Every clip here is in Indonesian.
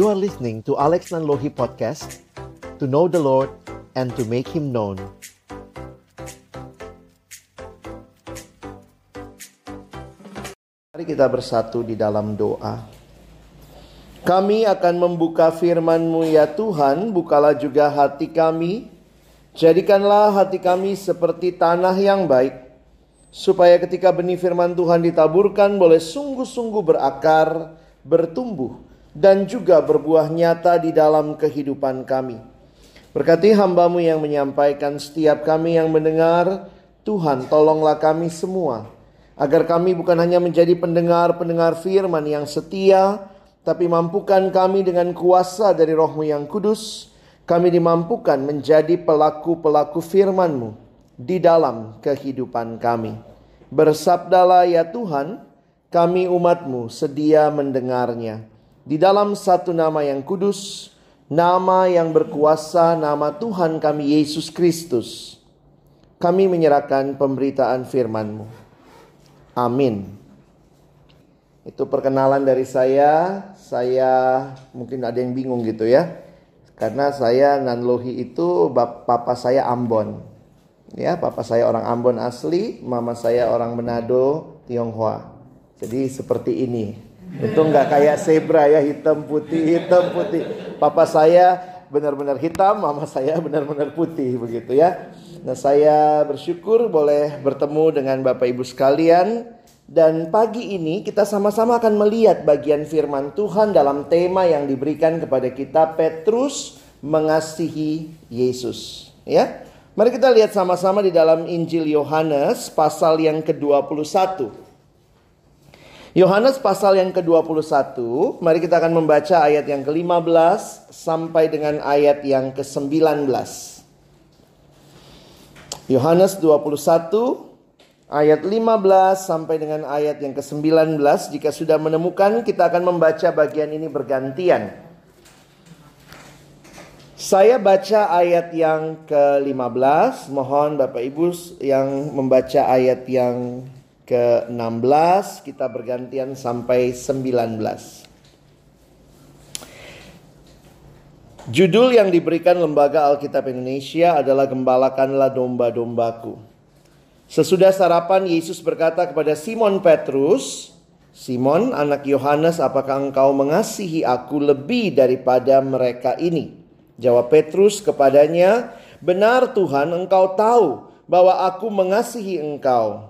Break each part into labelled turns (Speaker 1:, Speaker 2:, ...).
Speaker 1: You are listening to Alex Nanlohi Podcast To know the Lord and to make Him known. Mari kita bersatu di dalam doa. Kami akan membuka firman-Mu ya Tuhan. Bukalah juga hati kami. Jadikanlah hati kami seperti tanah yang baik supaya ketika benih firman Tuhan ditaburkan boleh sungguh-sungguh berakar, bertumbuh, dan juga berbuah nyata di dalam kehidupan kami. Berkati hambamu yang menyampaikan setiap kami yang mendengar, Tuhan tolonglah kami semua. Agar kami bukan hanya menjadi pendengar-pendengar firman yang setia, tapi mampukan kami dengan kuasa dari rohmu yang kudus, kami dimampukan menjadi pelaku-pelaku firman-Mu di dalam kehidupan kami. Bersabdalah ya Tuhan, kami umatmu sedia mendengarnya. Di dalam satu nama yang kudus, nama yang berkuasa, nama Tuhan kami Yesus Kristus. Kami menyerahkan pemberitaan firman-Mu. Amin. Itu perkenalan dari saya. Saya mungkin ada yang bingung gitu ya. Karena saya Nanlohi itu papa saya Ambon. Ya, papa saya orang Ambon asli, mama saya orang Manado, Tionghoa. Jadi seperti ini. Itu nggak kayak zebra ya, hitam putih, hitam putih. Papa saya benar-benar hitam, mama saya benar-benar putih begitu ya. Nah, saya bersyukur boleh bertemu dengan Bapak Ibu sekalian dan pagi ini kita sama-sama akan melihat bagian firman Tuhan dalam tema yang diberikan kepada kita Petrus mengasihi Yesus, ya. Mari kita lihat sama-sama di dalam Injil Yohanes pasal yang ke-21. Yohanes pasal yang ke-21, mari kita akan membaca ayat yang ke-15 sampai dengan ayat yang ke-19. Yohanes 21 ayat 15 sampai dengan ayat yang ke-19. Jika sudah menemukan, kita akan membaca bagian ini bergantian. Saya baca ayat yang ke-15, mohon Bapak Ibu yang membaca ayat yang ke-16, kita bergantian sampai 19. Judul yang diberikan Lembaga Alkitab Indonesia adalah Gembalakanlah Domba-Dombaku. Sesudah sarapan Yesus berkata kepada Simon Petrus, Simon anak Yohanes apakah engkau mengasihi aku lebih daripada mereka ini? Jawab Petrus kepadanya, "Benar Tuhan, engkau tahu bahwa aku mengasihi engkau."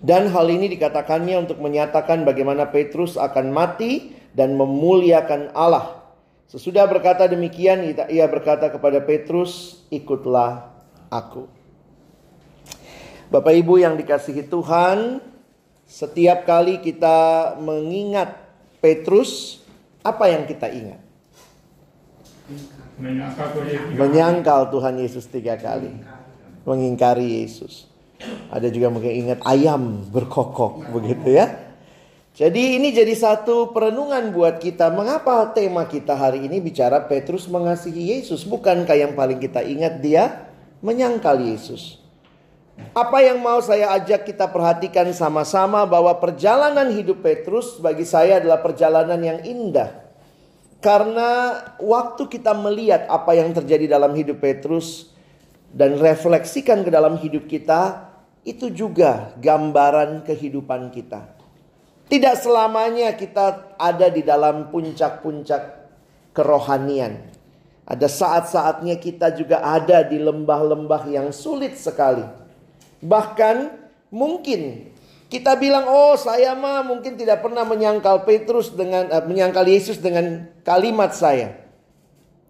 Speaker 1: Dan hal ini dikatakannya untuk menyatakan bagaimana Petrus akan mati dan memuliakan Allah Sesudah berkata demikian, ia berkata kepada Petrus, "Ikutlah aku." Bapak Ibu yang dikasihi Tuhan, setiap kali kita mengingat Petrus, apa yang kita ingat? Menyangkal Tuhan Yesus tiga kali, mengingkari Yesus. Ada juga mungkin ingat ayam berkokok, begitu ya. Jadi ini jadi satu perenungan buat kita. Mengapa tema kita hari ini bicara Petrus mengasihi Yesus? Bukankah yang paling kita ingat dia menyangkal Yesus? Apa yang mau saya ajak kita perhatikan sama-sama bahwa perjalanan hidup Petrus bagi saya adalah perjalanan yang indah. Karena waktu kita melihat apa yang terjadi dalam hidup Petrus dan refleksikan ke dalam hidup kita, itu juga gambaran kehidupan kita. Tidak selamanya kita ada di dalam puncak-puncak kerohanian. Ada saat-saatnya kita juga ada di lembah-lembah yang sulit sekali. Bahkan mungkin kita bilang, oh saya mah mungkin tidak pernah menyangkal Petrus dengan uh, menyangkal Yesus dengan kalimat saya.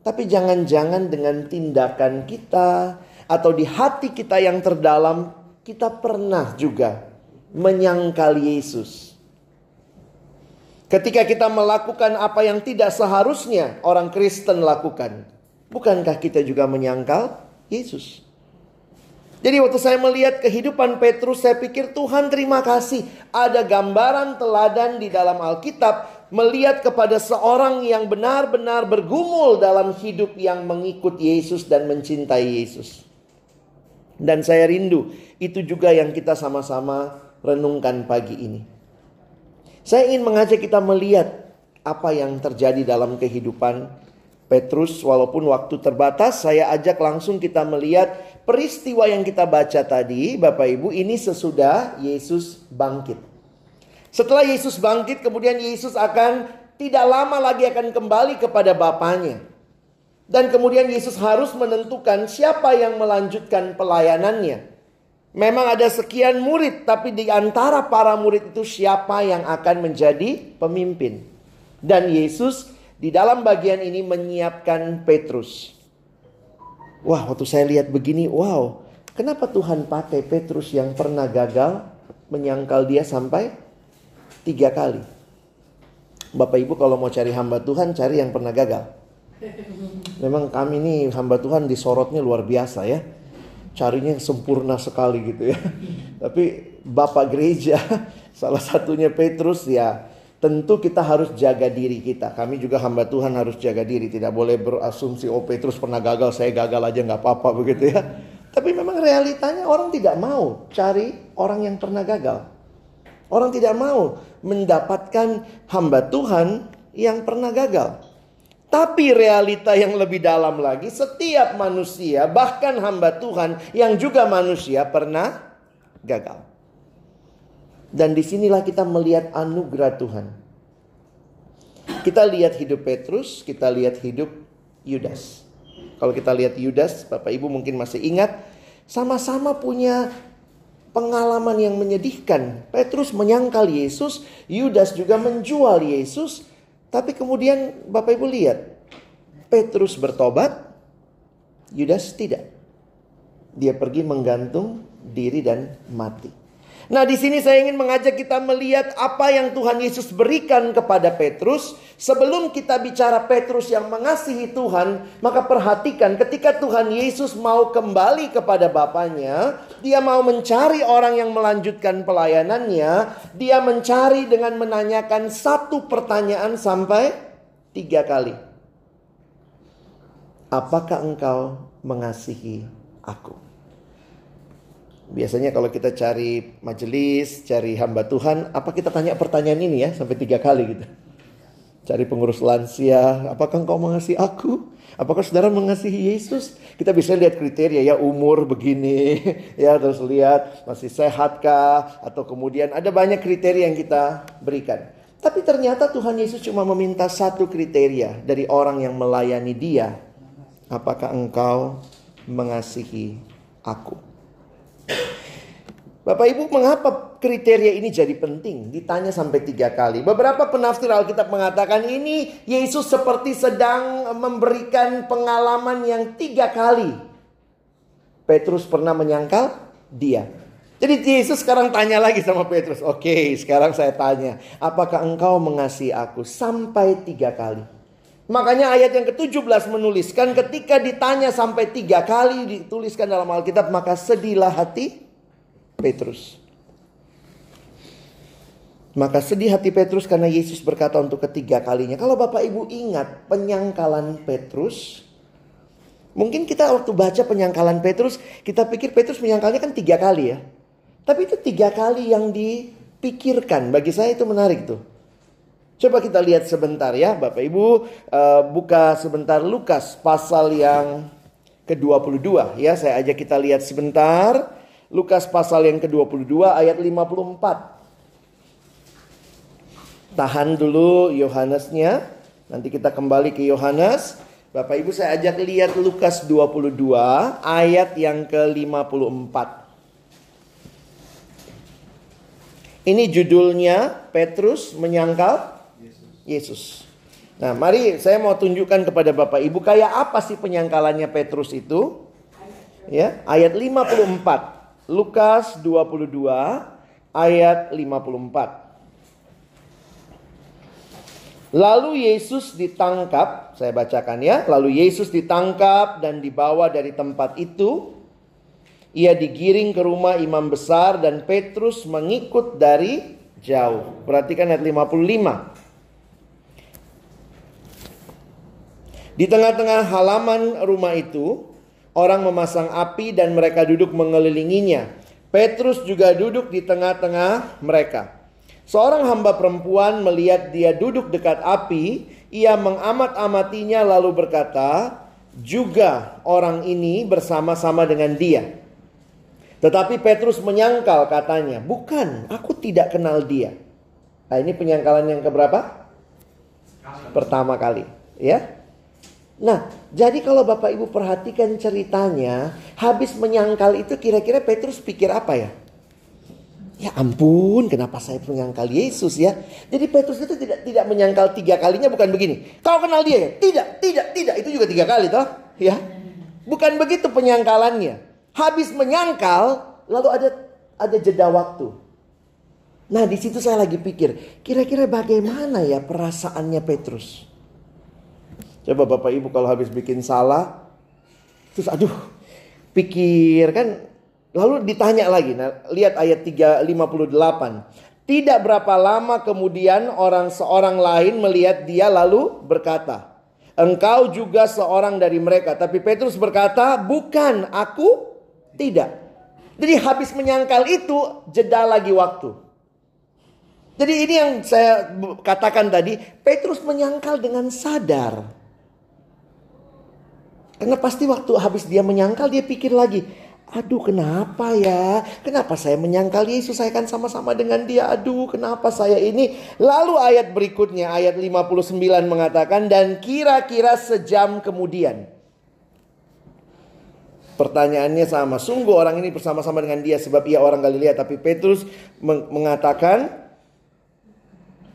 Speaker 1: Tapi jangan-jangan dengan tindakan kita atau di hati kita yang terdalam kita pernah juga menyangkal Yesus. Ketika kita melakukan apa yang tidak seharusnya orang Kristen lakukan, bukankah kita juga menyangkal Yesus? Jadi waktu saya melihat kehidupan Petrus, saya pikir Tuhan terima kasih. Ada gambaran teladan di dalam Alkitab melihat kepada seorang yang benar-benar bergumul dalam hidup yang mengikut Yesus dan mencintai Yesus. Dan saya rindu itu juga yang kita sama-sama renungkan pagi ini. Saya ingin mengajak kita melihat apa yang terjadi dalam kehidupan Petrus walaupun waktu terbatas saya ajak langsung kita melihat peristiwa yang kita baca tadi Bapak Ibu ini sesudah Yesus bangkit. Setelah Yesus bangkit kemudian Yesus akan tidak lama lagi akan kembali kepada Bapaknya. Dan kemudian Yesus harus menentukan siapa yang melanjutkan pelayanannya. Memang ada sekian murid, tapi di antara para murid itu siapa yang akan menjadi pemimpin. Dan Yesus di dalam bagian ini menyiapkan Petrus. Wah, waktu saya lihat begini, wow, kenapa Tuhan pakai Petrus yang pernah gagal menyangkal dia sampai tiga kali? Bapak Ibu kalau mau cari hamba Tuhan, cari yang pernah gagal. Memang kami ini hamba Tuhan disorotnya luar biasa ya. Carinya sempurna sekali gitu ya. Tapi Bapak gereja, salah satunya Petrus ya Tentu kita harus jaga diri kita. Kami juga hamba Tuhan harus jaga diri. Tidak boleh berasumsi, oh Petrus pernah gagal, saya gagal aja nggak apa-apa begitu ya. Tapi memang realitanya orang tidak mau cari orang yang pernah gagal. Orang tidak mau mendapatkan hamba Tuhan yang pernah gagal. Tapi realita yang lebih dalam lagi, setiap manusia, bahkan hamba Tuhan yang juga manusia pernah gagal. Dan di sinilah kita melihat anugerah Tuhan. Kita lihat hidup Petrus, kita lihat hidup Yudas. Kalau kita lihat Yudas, Bapak Ibu mungkin masih ingat, sama-sama punya pengalaman yang menyedihkan. Petrus menyangkal Yesus, Yudas juga menjual Yesus. Tapi kemudian Bapak Ibu lihat, Petrus bertobat, Yudas tidak. Dia pergi menggantung diri dan mati. Nah, di sini saya ingin mengajak kita melihat apa yang Tuhan Yesus berikan kepada Petrus. Sebelum kita bicara Petrus yang mengasihi Tuhan, maka perhatikan ketika Tuhan Yesus mau kembali kepada Bapaknya, dia mau mencari orang yang melanjutkan pelayanannya, dia mencari dengan menanyakan satu pertanyaan sampai tiga kali. Apakah engkau mengasihi aku? Biasanya kalau kita cari majelis, cari hamba Tuhan, apa kita tanya pertanyaan ini ya sampai tiga kali gitu. Cari pengurus lansia, apakah engkau mengasihi aku? Apakah saudara mengasihi Yesus? Kita bisa lihat kriteria ya umur begini, ya terus lihat masih sehatkah atau kemudian ada banyak kriteria yang kita berikan. Tapi ternyata Tuhan Yesus cuma meminta satu kriteria dari orang yang melayani dia. Apakah engkau mengasihi aku? Bapak Ibu, mengapa kriteria ini jadi penting? Ditanya sampai tiga kali. Beberapa penafsir Alkitab mengatakan ini Yesus seperti sedang memberikan pengalaman yang tiga kali. Petrus pernah menyangkal dia. Jadi Yesus sekarang tanya lagi sama Petrus. Oke, sekarang saya tanya. Apakah engkau mengasihi aku? Sampai tiga kali. Makanya ayat yang ke-17 menuliskan ketika ditanya sampai tiga kali dituliskan dalam Alkitab. Maka sedihlah hati Petrus. Maka sedih hati Petrus karena Yesus berkata untuk ketiga kalinya. Kalau Bapak Ibu ingat penyangkalan Petrus. Mungkin kita waktu baca penyangkalan Petrus. Kita pikir Petrus menyangkalnya kan tiga kali ya. Tapi itu tiga kali yang dipikirkan. Bagi saya itu menarik tuh. Coba kita lihat sebentar ya Bapak Ibu uh, buka sebentar Lukas pasal yang ke-22 ya saya ajak kita lihat sebentar Lukas pasal yang ke-22 ayat 54 Tahan dulu Yohanesnya nanti kita kembali ke Yohanes Bapak Ibu saya ajak lihat Lukas 22 ayat yang ke-54 Ini judulnya Petrus menyangkal Yesus. Nah, mari saya mau tunjukkan kepada Bapak Ibu kayak apa sih penyangkalannya Petrus itu? Ya, ayat 54. Lukas 22 ayat 54. Lalu Yesus ditangkap, saya bacakan ya. Lalu Yesus ditangkap dan dibawa dari tempat itu. Ia digiring ke rumah imam besar dan Petrus mengikut dari jauh. Perhatikan ayat 55. Di tengah-tengah halaman rumah itu, orang memasang api dan mereka duduk mengelilinginya. Petrus juga duduk di tengah-tengah mereka. Seorang hamba perempuan melihat dia duduk dekat api, ia mengamat-amatinya lalu berkata, "Juga orang ini bersama-sama dengan dia." Tetapi Petrus menyangkal katanya, "Bukan, aku tidak kenal dia." Nah, ini penyangkalan yang keberapa? Pertama kali, ya. Nah, jadi kalau Bapak Ibu perhatikan ceritanya, habis menyangkal itu kira-kira Petrus pikir apa ya? Ya ampun, kenapa saya menyangkal Yesus ya? Jadi Petrus itu tidak tidak menyangkal tiga kalinya bukan begini. Kau kenal dia ya? Tidak, tidak, tidak. Itu juga tiga kali toh, ya? Bukan begitu penyangkalannya. Habis menyangkal, lalu ada ada jeda waktu. Nah, di situ saya lagi pikir, kira-kira bagaimana ya perasaannya Petrus? Coba Bapak Ibu kalau habis bikin salah, terus aduh, pikir kan, lalu ditanya lagi. Nah, lihat ayat 358. Tidak berapa lama kemudian orang seorang lain melihat dia lalu berkata, Engkau juga seorang dari mereka. Tapi Petrus berkata, bukan, aku tidak. Jadi habis menyangkal itu, jeda lagi waktu. Jadi ini yang saya katakan tadi, Petrus menyangkal dengan sadar. Karena pasti waktu habis dia menyangkal dia pikir lagi. Aduh kenapa ya? Kenapa saya menyangkal Yesus? Saya kan sama-sama dengan dia. Aduh kenapa saya ini? Lalu ayat berikutnya ayat 59 mengatakan dan kira-kira sejam kemudian. Pertanyaannya sama. Sungguh orang ini bersama-sama dengan dia sebab ia orang Galilea. Tapi Petrus mengatakan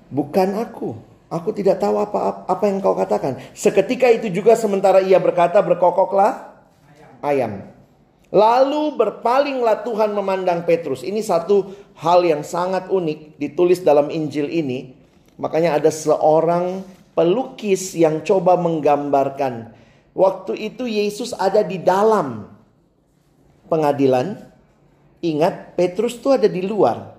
Speaker 1: bukan aku. Aku tidak tahu apa apa yang kau katakan. Seketika itu juga sementara ia berkata berkokoklah ayam. Lalu berpalinglah Tuhan memandang Petrus. Ini satu hal yang sangat unik ditulis dalam Injil ini. Makanya ada seorang pelukis yang coba menggambarkan. Waktu itu Yesus ada di dalam pengadilan. Ingat Petrus itu ada di luar.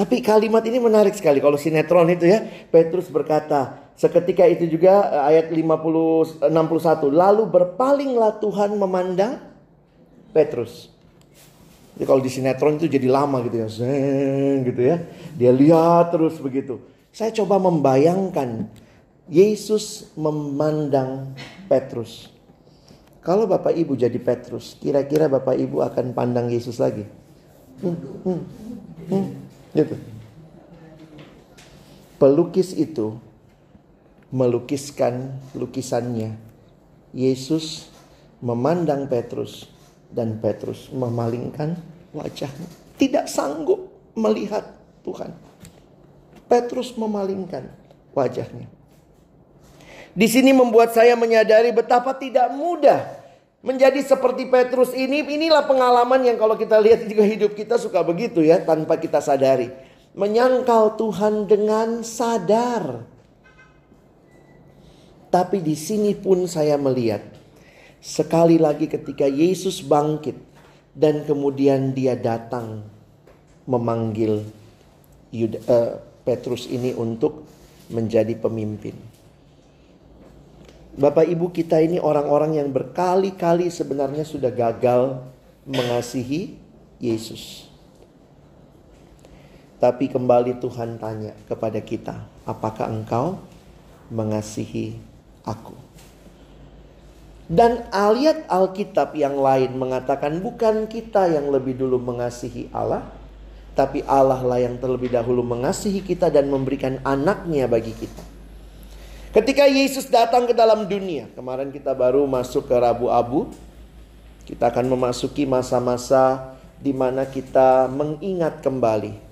Speaker 1: Tapi kalimat ini menarik sekali kalau sinetron itu ya. Petrus berkata, seketika itu juga eh, ayat 50 61, lalu berpalinglah Tuhan memandang Petrus. Jadi kalau di sinetron itu jadi lama gitu ya, Zeng, gitu ya. Dia lihat terus begitu. Saya coba membayangkan Yesus memandang Petrus. Kalau Bapak Ibu jadi Petrus, kira-kira Bapak Ibu akan pandang Yesus lagi? Hmm, hmm, hmm. Gitu. Pelukis itu melukiskan lukisannya. Yesus memandang Petrus dan Petrus memalingkan wajahnya. Tidak sanggup melihat Tuhan. Petrus memalingkan wajahnya. Di sini membuat saya menyadari betapa tidak mudah menjadi seperti Petrus ini, inilah pengalaman yang kalau kita lihat juga hidup kita suka begitu ya, tanpa kita sadari. Menyangkal Tuhan dengan sadar. Tapi di sini pun saya melihat sekali lagi ketika Yesus bangkit dan kemudian dia datang memanggil Yuda, uh, Petrus ini untuk menjadi pemimpin. Bapak Ibu kita ini orang-orang yang berkali-kali sebenarnya sudah gagal mengasihi Yesus. Tapi kembali Tuhan tanya kepada kita, apakah engkau mengasihi aku? Dan ayat Alkitab yang lain mengatakan bukan kita yang lebih dulu mengasihi Allah, tapi Allah lah yang terlebih dahulu mengasihi kita dan memberikan anaknya bagi kita. Ketika Yesus datang ke dalam dunia, kemarin kita baru masuk ke Rabu Abu, kita akan memasuki masa-masa di mana kita mengingat kembali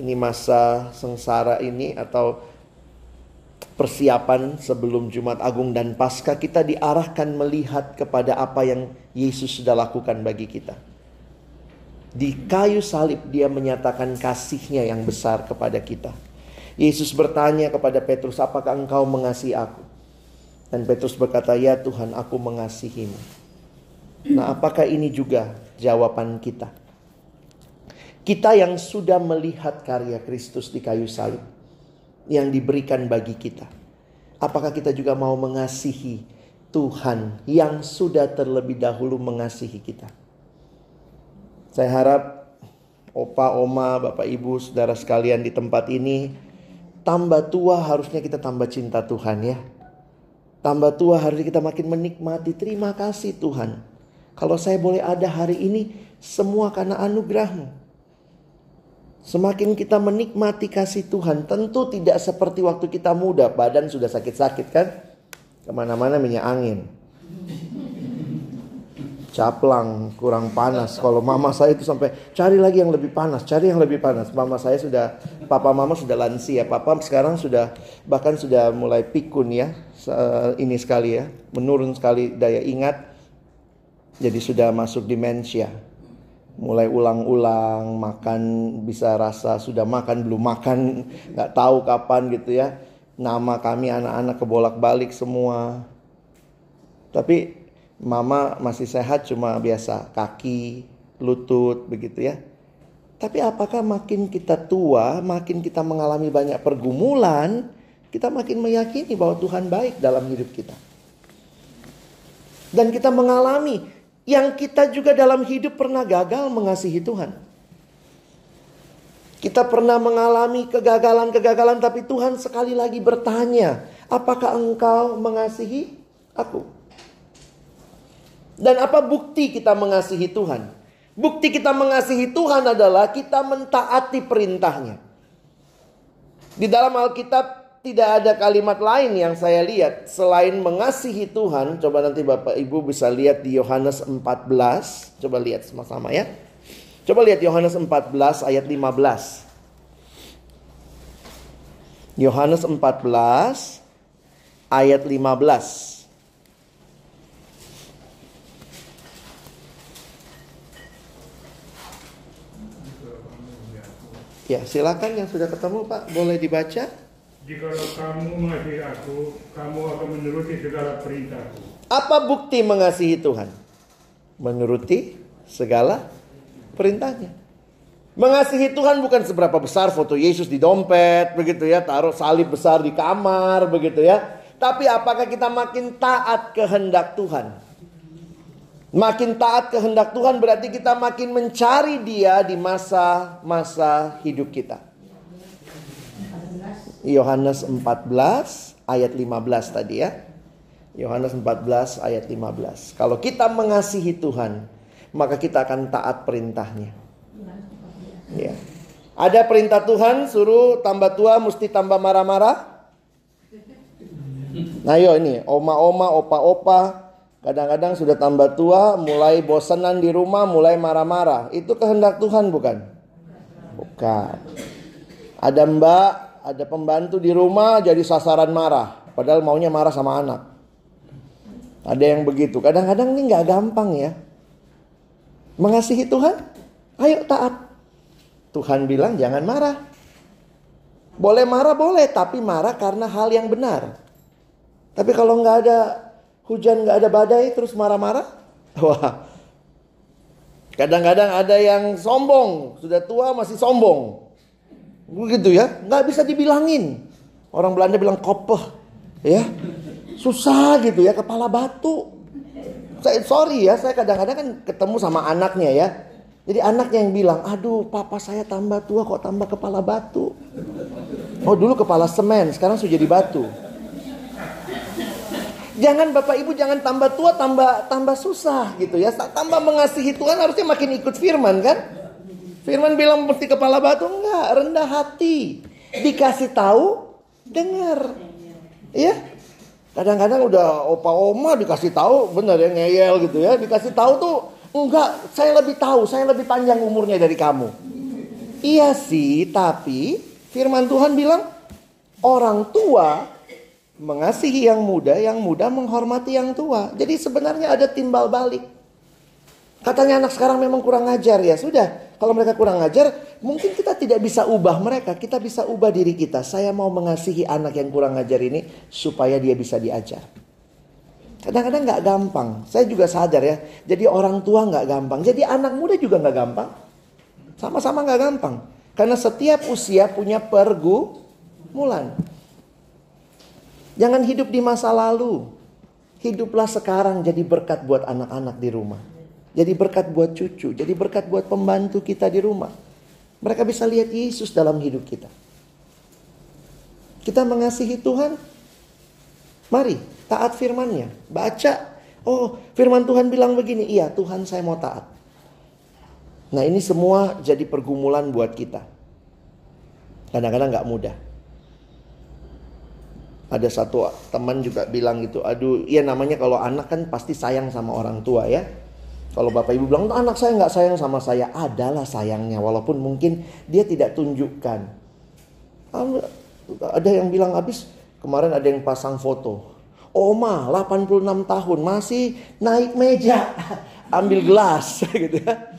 Speaker 1: ini masa sengsara ini atau persiapan sebelum Jumat Agung dan Paskah kita diarahkan melihat kepada apa yang Yesus sudah lakukan bagi kita. Di kayu salib dia menyatakan kasihnya yang besar kepada kita. Yesus bertanya kepada Petrus, apakah engkau mengasihi aku? Dan Petrus berkata, ya Tuhan aku mengasihimu. Nah apakah ini juga jawaban kita? Kita yang sudah melihat karya Kristus di kayu salib yang diberikan bagi kita. Apakah kita juga mau mengasihi Tuhan yang sudah terlebih dahulu mengasihi kita? Saya harap opa, oma, bapak, ibu, saudara sekalian di tempat ini tambah tua harusnya kita tambah cinta Tuhan ya. Tambah tua harusnya kita makin menikmati terima kasih Tuhan. Kalau saya boleh ada hari ini semua karena anugerahmu. Semakin kita menikmati kasih Tuhan, tentu tidak seperti waktu kita muda, badan sudah sakit-sakit kan? Ke mana-mana minyak angin. Caplang, kurang panas. Kalau mama saya itu sampai cari lagi yang lebih panas, cari yang lebih panas. Mama saya sudah, papa mama sudah lansia. Papa sekarang sudah, bahkan sudah mulai pikun ya. Ini sekali ya, menurun sekali daya ingat. Jadi sudah masuk demensia mulai ulang-ulang makan bisa rasa sudah makan belum makan nggak tahu kapan gitu ya nama kami anak-anak kebolak-balik semua tapi mama masih sehat cuma biasa kaki lutut begitu ya tapi apakah makin kita tua makin kita mengalami banyak pergumulan kita makin meyakini bahwa Tuhan baik dalam hidup kita dan kita mengalami yang kita juga dalam hidup pernah gagal mengasihi Tuhan. Kita pernah mengalami kegagalan-kegagalan tapi Tuhan sekali lagi bertanya, apakah engkau mengasihi aku? Dan apa bukti kita mengasihi Tuhan? Bukti kita mengasihi Tuhan adalah kita mentaati perintahnya. Di dalam Alkitab tidak ada kalimat lain yang saya lihat selain mengasihi Tuhan. Coba nanti Bapak Ibu bisa lihat di Yohanes 14. Coba lihat sama-sama ya. Coba lihat Yohanes 14 ayat 15. Yohanes 14 ayat 15. Ya, silakan yang sudah ketemu Pak, boleh dibaca.
Speaker 2: Jikalau kamu mengasihi aku, kamu akan menuruti segala perintahku.
Speaker 1: Apa bukti mengasihi Tuhan? Menuruti segala perintahnya. Mengasihi Tuhan bukan seberapa besar foto Yesus di dompet, begitu ya, taruh salib besar di kamar, begitu ya. Tapi apakah kita makin taat kehendak Tuhan? Makin taat kehendak Tuhan berarti kita makin mencari Dia di masa-masa hidup kita. Yohanes 14 ayat 15 tadi ya. Yohanes 14 ayat 15. Kalau kita mengasihi Tuhan, maka kita akan taat perintahnya. Ya. Ada perintah Tuhan suruh tambah tua mesti tambah marah-marah. Nah yo ini oma-oma, opa-opa kadang-kadang sudah tambah tua, mulai bosanan di rumah, mulai marah-marah. Itu kehendak Tuhan bukan? Bukan. Ada mbak ada pembantu di rumah jadi sasaran marah. Padahal maunya marah sama anak. Ada yang begitu. Kadang-kadang ini nggak gampang ya. Mengasihi Tuhan, ayo taat. Tuhan bilang jangan marah. Boleh marah boleh, tapi marah karena hal yang benar. Tapi kalau nggak ada hujan, nggak ada badai, terus marah-marah, wah. Kadang-kadang ada yang sombong, sudah tua masih sombong. Begitu ya, nggak bisa dibilangin. Orang Belanda bilang kopeh, ya. Susah gitu ya, kepala batu. Saya sorry ya, saya kadang-kadang kan ketemu sama anaknya ya. Jadi anaknya yang bilang, aduh papa saya tambah tua kok tambah kepala batu. Oh dulu kepala semen, sekarang sudah jadi batu. Jangan bapak ibu jangan tambah tua tambah tambah susah gitu ya. Tambah mengasihi Tuhan harusnya makin ikut firman kan. Firman bilang mesti kepala batu enggak, rendah hati. Dikasih tahu, dengar. Ya. Kadang-kadang udah opa oma dikasih tahu bener ya ngeyel gitu ya. Dikasih tahu tuh Enggak, saya lebih tahu, saya lebih panjang umurnya dari kamu. Iya sih, tapi firman Tuhan bilang orang tua mengasihi yang muda, yang muda menghormati yang tua. Jadi sebenarnya ada timbal balik. Katanya anak sekarang memang kurang ajar ya. Sudah, kalau mereka kurang ajar, mungkin kita tidak bisa ubah mereka, kita bisa ubah diri kita. Saya mau mengasihi anak yang kurang ajar ini supaya dia bisa diajar. Kadang-kadang nggak gampang. Saya juga sadar ya. Jadi orang tua nggak gampang. Jadi anak muda juga nggak gampang. Sama-sama nggak gampang. Karena setiap usia punya pergumulan. Jangan hidup di masa lalu. Hiduplah sekarang jadi berkat buat anak-anak di rumah. Jadi berkat buat cucu. Jadi berkat buat pembantu kita di rumah. Mereka bisa lihat Yesus dalam hidup kita. Kita mengasihi Tuhan. Mari Taat firmannya. Baca. Oh firman Tuhan bilang begini. Iya Tuhan saya mau taat. Nah ini semua jadi pergumulan buat kita. Kadang-kadang gak mudah. Ada satu teman juga bilang gitu. Aduh iya namanya kalau anak kan pasti sayang sama orang tua ya. Kalau bapak ibu bilang anak saya nggak sayang sama saya, adalah sayangnya walaupun mungkin dia tidak tunjukkan. Ada yang bilang habis kemarin ada yang pasang foto Oma 86 tahun masih naik meja ambil gelas gitu ya.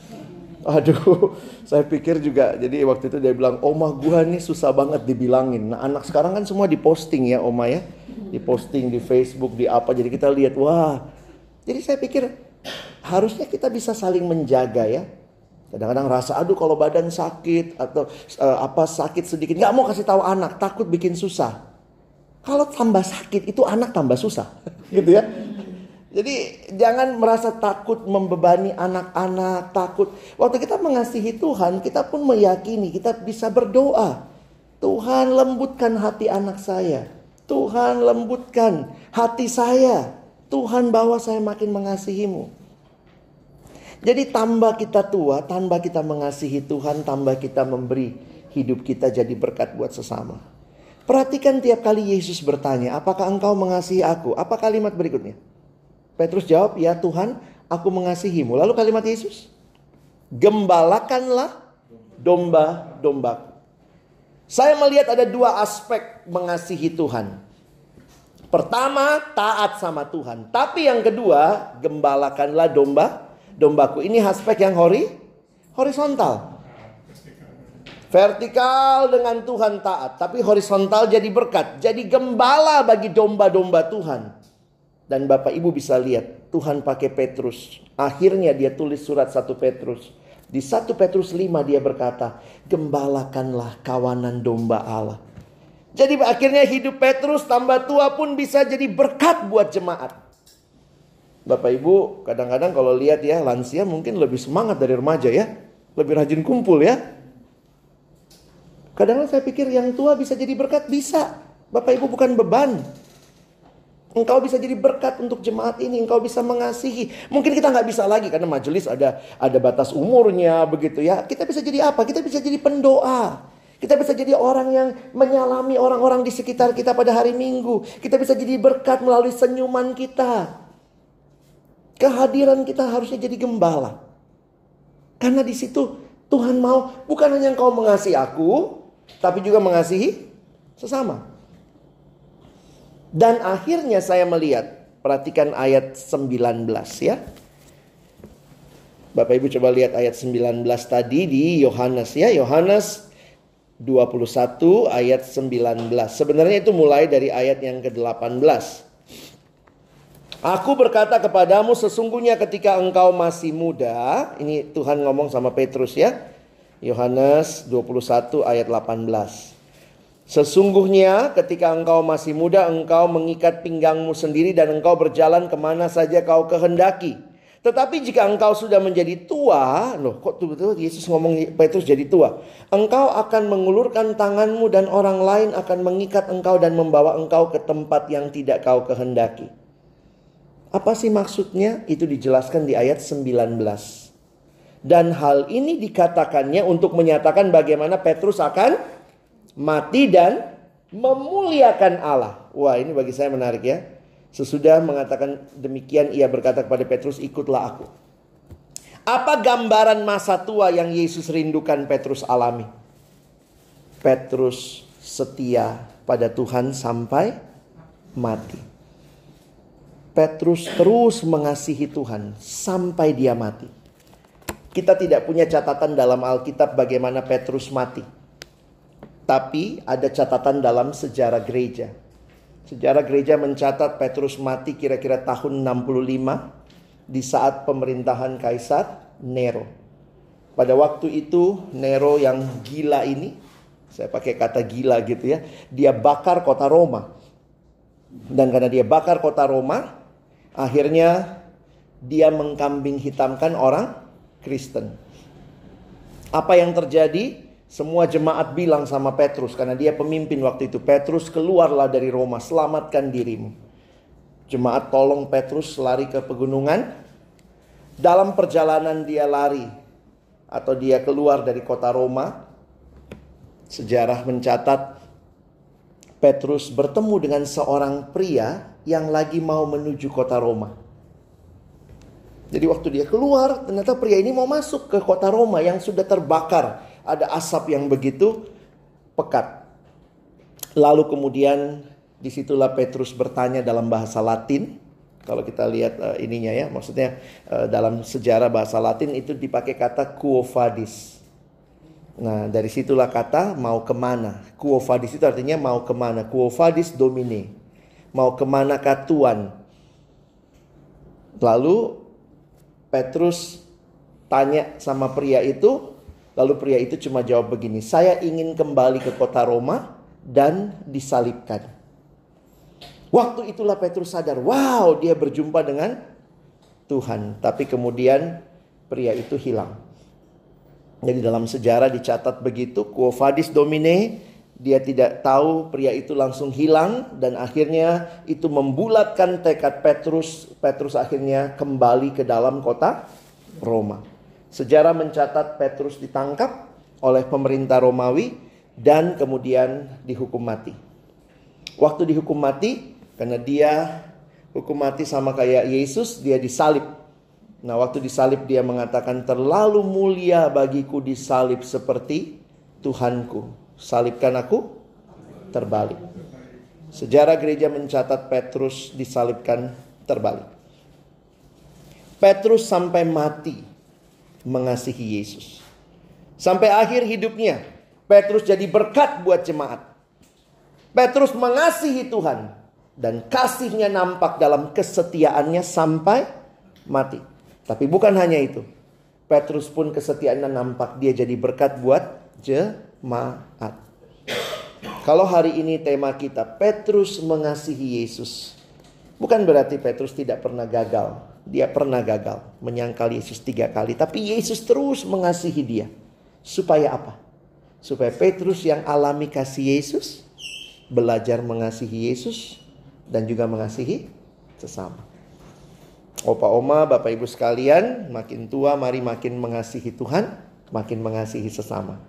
Speaker 1: Aduh, saya pikir juga jadi waktu itu dia bilang, "Oma gua nih susah banget dibilangin." Nah, anak sekarang kan semua diposting ya, Oma ya. Diposting di Facebook, di apa. Jadi kita lihat, wah. Jadi saya pikir harusnya kita bisa saling menjaga ya. Kadang-kadang rasa aduh kalau badan sakit atau uh, apa sakit sedikit nggak mau kasih tahu anak takut bikin susah. Kalau tambah sakit itu anak tambah susah, gitu ya. Jadi jangan merasa takut membebani anak-anak, takut. Waktu kita mengasihi Tuhan, kita pun meyakini kita bisa berdoa. Tuhan lembutkan hati anak saya. Tuhan lembutkan hati saya. Tuhan bawa saya makin mengasihimu. Jadi tambah kita tua, tambah kita mengasihi Tuhan, tambah kita memberi hidup kita jadi berkat buat sesama. Perhatikan tiap kali Yesus bertanya, apakah engkau mengasihi aku? Apa kalimat berikutnya? Petrus jawab, ya Tuhan, aku mengasihimu. Lalu kalimat Yesus, gembalakanlah domba-dombaku. Saya melihat ada dua aspek mengasihi Tuhan. Pertama, taat sama Tuhan. Tapi yang kedua, gembalakanlah domba dombaku. Ini aspek yang hori, horizontal. Vertikal dengan Tuhan taat, tapi horizontal jadi berkat, jadi gembala bagi domba-domba Tuhan. Dan Bapak Ibu bisa lihat, Tuhan pakai Petrus. Akhirnya dia tulis surat 1 Petrus. Di 1 Petrus 5 dia berkata, gembalakanlah kawanan domba Allah. Jadi akhirnya hidup Petrus tambah tua pun bisa jadi berkat buat jemaat. Bapak Ibu kadang-kadang kalau lihat ya lansia mungkin lebih semangat dari remaja ya. Lebih rajin kumpul ya. Kadang-kadang saya pikir yang tua bisa jadi berkat, bisa. Bapak Ibu bukan beban. Engkau bisa jadi berkat untuk jemaat ini, engkau bisa mengasihi. Mungkin kita nggak bisa lagi karena majelis ada ada batas umurnya begitu ya. Kita bisa jadi apa? Kita bisa jadi pendoa. Kita bisa jadi orang yang menyalami orang-orang di sekitar kita pada hari Minggu. Kita bisa jadi berkat melalui senyuman kita. Kehadiran kita harusnya jadi gembala. Karena di situ Tuhan mau bukan hanya engkau mengasihi aku, tapi juga mengasihi sesama. Dan akhirnya saya melihat, perhatikan ayat 19 ya. Bapak Ibu coba lihat ayat 19 tadi di Yohanes ya, Yohanes 21 ayat 19. Sebenarnya itu mulai dari ayat yang ke-18. Aku berkata kepadamu sesungguhnya ketika engkau masih muda, ini Tuhan ngomong sama Petrus ya. Yohanes 21 ayat 18. Sesungguhnya ketika engkau masih muda engkau mengikat pinggangmu sendiri dan engkau berjalan ke mana saja kau kehendaki. Tetapi jika engkau sudah menjadi tua, loh kok betul Yesus ngomong Petrus jadi tua. Engkau akan mengulurkan tanganmu dan orang lain akan mengikat engkau dan membawa engkau ke tempat yang tidak kau kehendaki. Apa sih maksudnya? Itu dijelaskan di ayat 19. Dan hal ini dikatakannya untuk menyatakan bagaimana Petrus akan mati dan memuliakan Allah. Wah ini bagi saya menarik ya. Sesudah mengatakan demikian ia berkata kepada Petrus, "Ikutlah aku." Apa gambaran masa tua yang Yesus rindukan Petrus alami? Petrus setia pada Tuhan sampai mati. Petrus terus mengasihi Tuhan sampai dia mati. Kita tidak punya catatan dalam Alkitab bagaimana Petrus mati. Tapi ada catatan dalam sejarah gereja. Sejarah gereja mencatat Petrus mati kira-kira tahun 65 di saat pemerintahan Kaisar Nero. Pada waktu itu Nero yang gila ini, saya pakai kata gila gitu ya, dia bakar kota Roma. Dan karena dia bakar kota Roma, akhirnya dia mengkambing hitamkan orang Kristen. Apa yang terjadi? Semua jemaat bilang sama Petrus karena dia pemimpin waktu itu. Petrus keluarlah dari Roma, selamatkan dirimu. Jemaat tolong Petrus lari ke pegunungan. Dalam perjalanan dia lari atau dia keluar dari kota Roma. Sejarah mencatat Petrus bertemu dengan seorang pria yang lagi mau menuju kota Roma. Jadi waktu dia keluar, ternyata pria ini mau masuk ke kota Roma yang sudah terbakar ada asap yang begitu pekat. Lalu kemudian di situlah Petrus bertanya dalam bahasa Latin. Kalau kita lihat uh, ininya ya, maksudnya uh, dalam sejarah bahasa Latin itu dipakai kata quo. Nah dari situlah kata mau ke mana. Quo itu artinya mau ke mana. Quo vadis domine. Mau ke mana Tuhan. Lalu Petrus tanya sama pria itu, Lalu pria itu cuma jawab begini, saya ingin kembali ke kota Roma dan disalibkan. Waktu itulah Petrus sadar, wow dia berjumpa dengan Tuhan. Tapi kemudian pria itu hilang. Jadi dalam sejarah dicatat begitu, quo vadis domine, dia tidak tahu pria itu langsung hilang dan akhirnya itu membulatkan tekad Petrus. Petrus akhirnya kembali ke dalam kota Roma. Sejarah mencatat Petrus ditangkap oleh pemerintah Romawi dan kemudian dihukum mati. Waktu dihukum mati, karena dia hukum mati sama kayak Yesus, dia disalib. Nah, waktu disalib dia mengatakan terlalu mulia bagiku disalib seperti Tuhanku. Salibkan aku terbalik. Sejarah gereja mencatat Petrus disalibkan terbalik. Petrus sampai mati mengasihi Yesus. Sampai akhir hidupnya, Petrus jadi berkat buat jemaat. Petrus mengasihi Tuhan dan kasihnya nampak dalam kesetiaannya sampai mati. Tapi bukan hanya itu. Petrus pun kesetiaannya nampak dia jadi berkat buat jemaat. Kalau hari ini tema kita Petrus mengasihi Yesus. Bukan berarti Petrus tidak pernah gagal. Dia pernah gagal menyangkal Yesus tiga kali. Tapi Yesus terus mengasihi dia. Supaya apa? Supaya Petrus yang alami kasih Yesus. Belajar mengasihi Yesus. Dan juga mengasihi sesama. Opa oma, bapak ibu sekalian. Makin tua mari makin mengasihi Tuhan. Makin mengasihi sesama.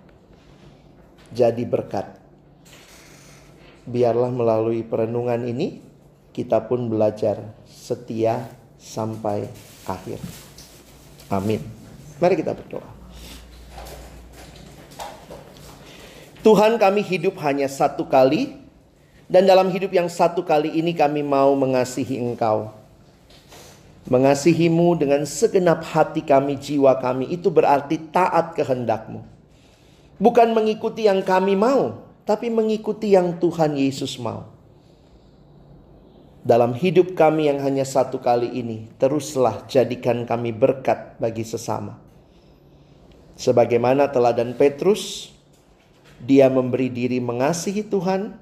Speaker 1: Jadi berkat. Biarlah melalui perenungan ini kita pun belajar setia sampai akhir. Amin. Mari kita berdoa. Tuhan kami hidup hanya satu kali dan dalam hidup yang satu kali ini kami mau mengasihi Engkau. Mengasihimu dengan segenap hati kami, jiwa kami itu berarti taat kehendakmu. Bukan mengikuti yang kami mau, tapi mengikuti yang Tuhan Yesus mau dalam hidup kami yang hanya satu kali ini, teruslah jadikan kami berkat bagi sesama. Sebagaimana teladan Petrus, dia memberi diri mengasihi Tuhan,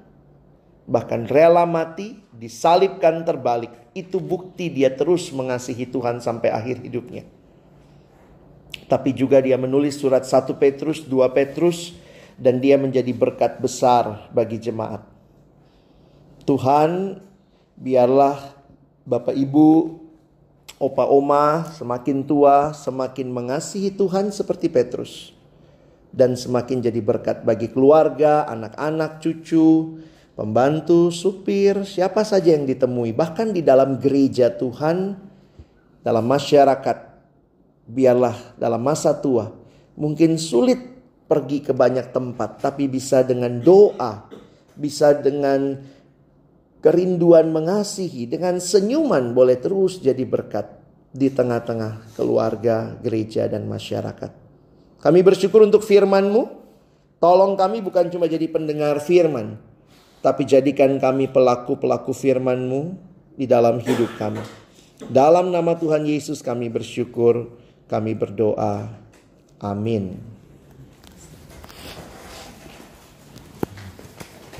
Speaker 1: bahkan rela mati, disalibkan terbalik. Itu bukti dia terus mengasihi Tuhan sampai akhir hidupnya. Tapi juga dia menulis surat 1 Petrus, 2 Petrus, dan dia menjadi berkat besar bagi jemaat. Tuhan, biarlah Bapak Ibu, opa oma semakin tua, semakin mengasihi Tuhan seperti Petrus. Dan semakin jadi berkat bagi keluarga, anak-anak, cucu, pembantu, supir, siapa saja yang ditemui. Bahkan di dalam gereja Tuhan, dalam masyarakat, biarlah dalam masa tua mungkin sulit pergi ke banyak tempat, tapi bisa dengan doa, bisa dengan kerinduan mengasihi, dengan senyuman boleh terus jadi berkat di tengah-tengah keluarga, gereja, dan masyarakat. Kami bersyukur untuk firman-Mu. Tolong kami bukan cuma jadi pendengar firman, tapi jadikan kami pelaku-pelaku firman-Mu di dalam hidup kami. Dalam nama Tuhan Yesus kami bersyukur, kami berdoa. Amin.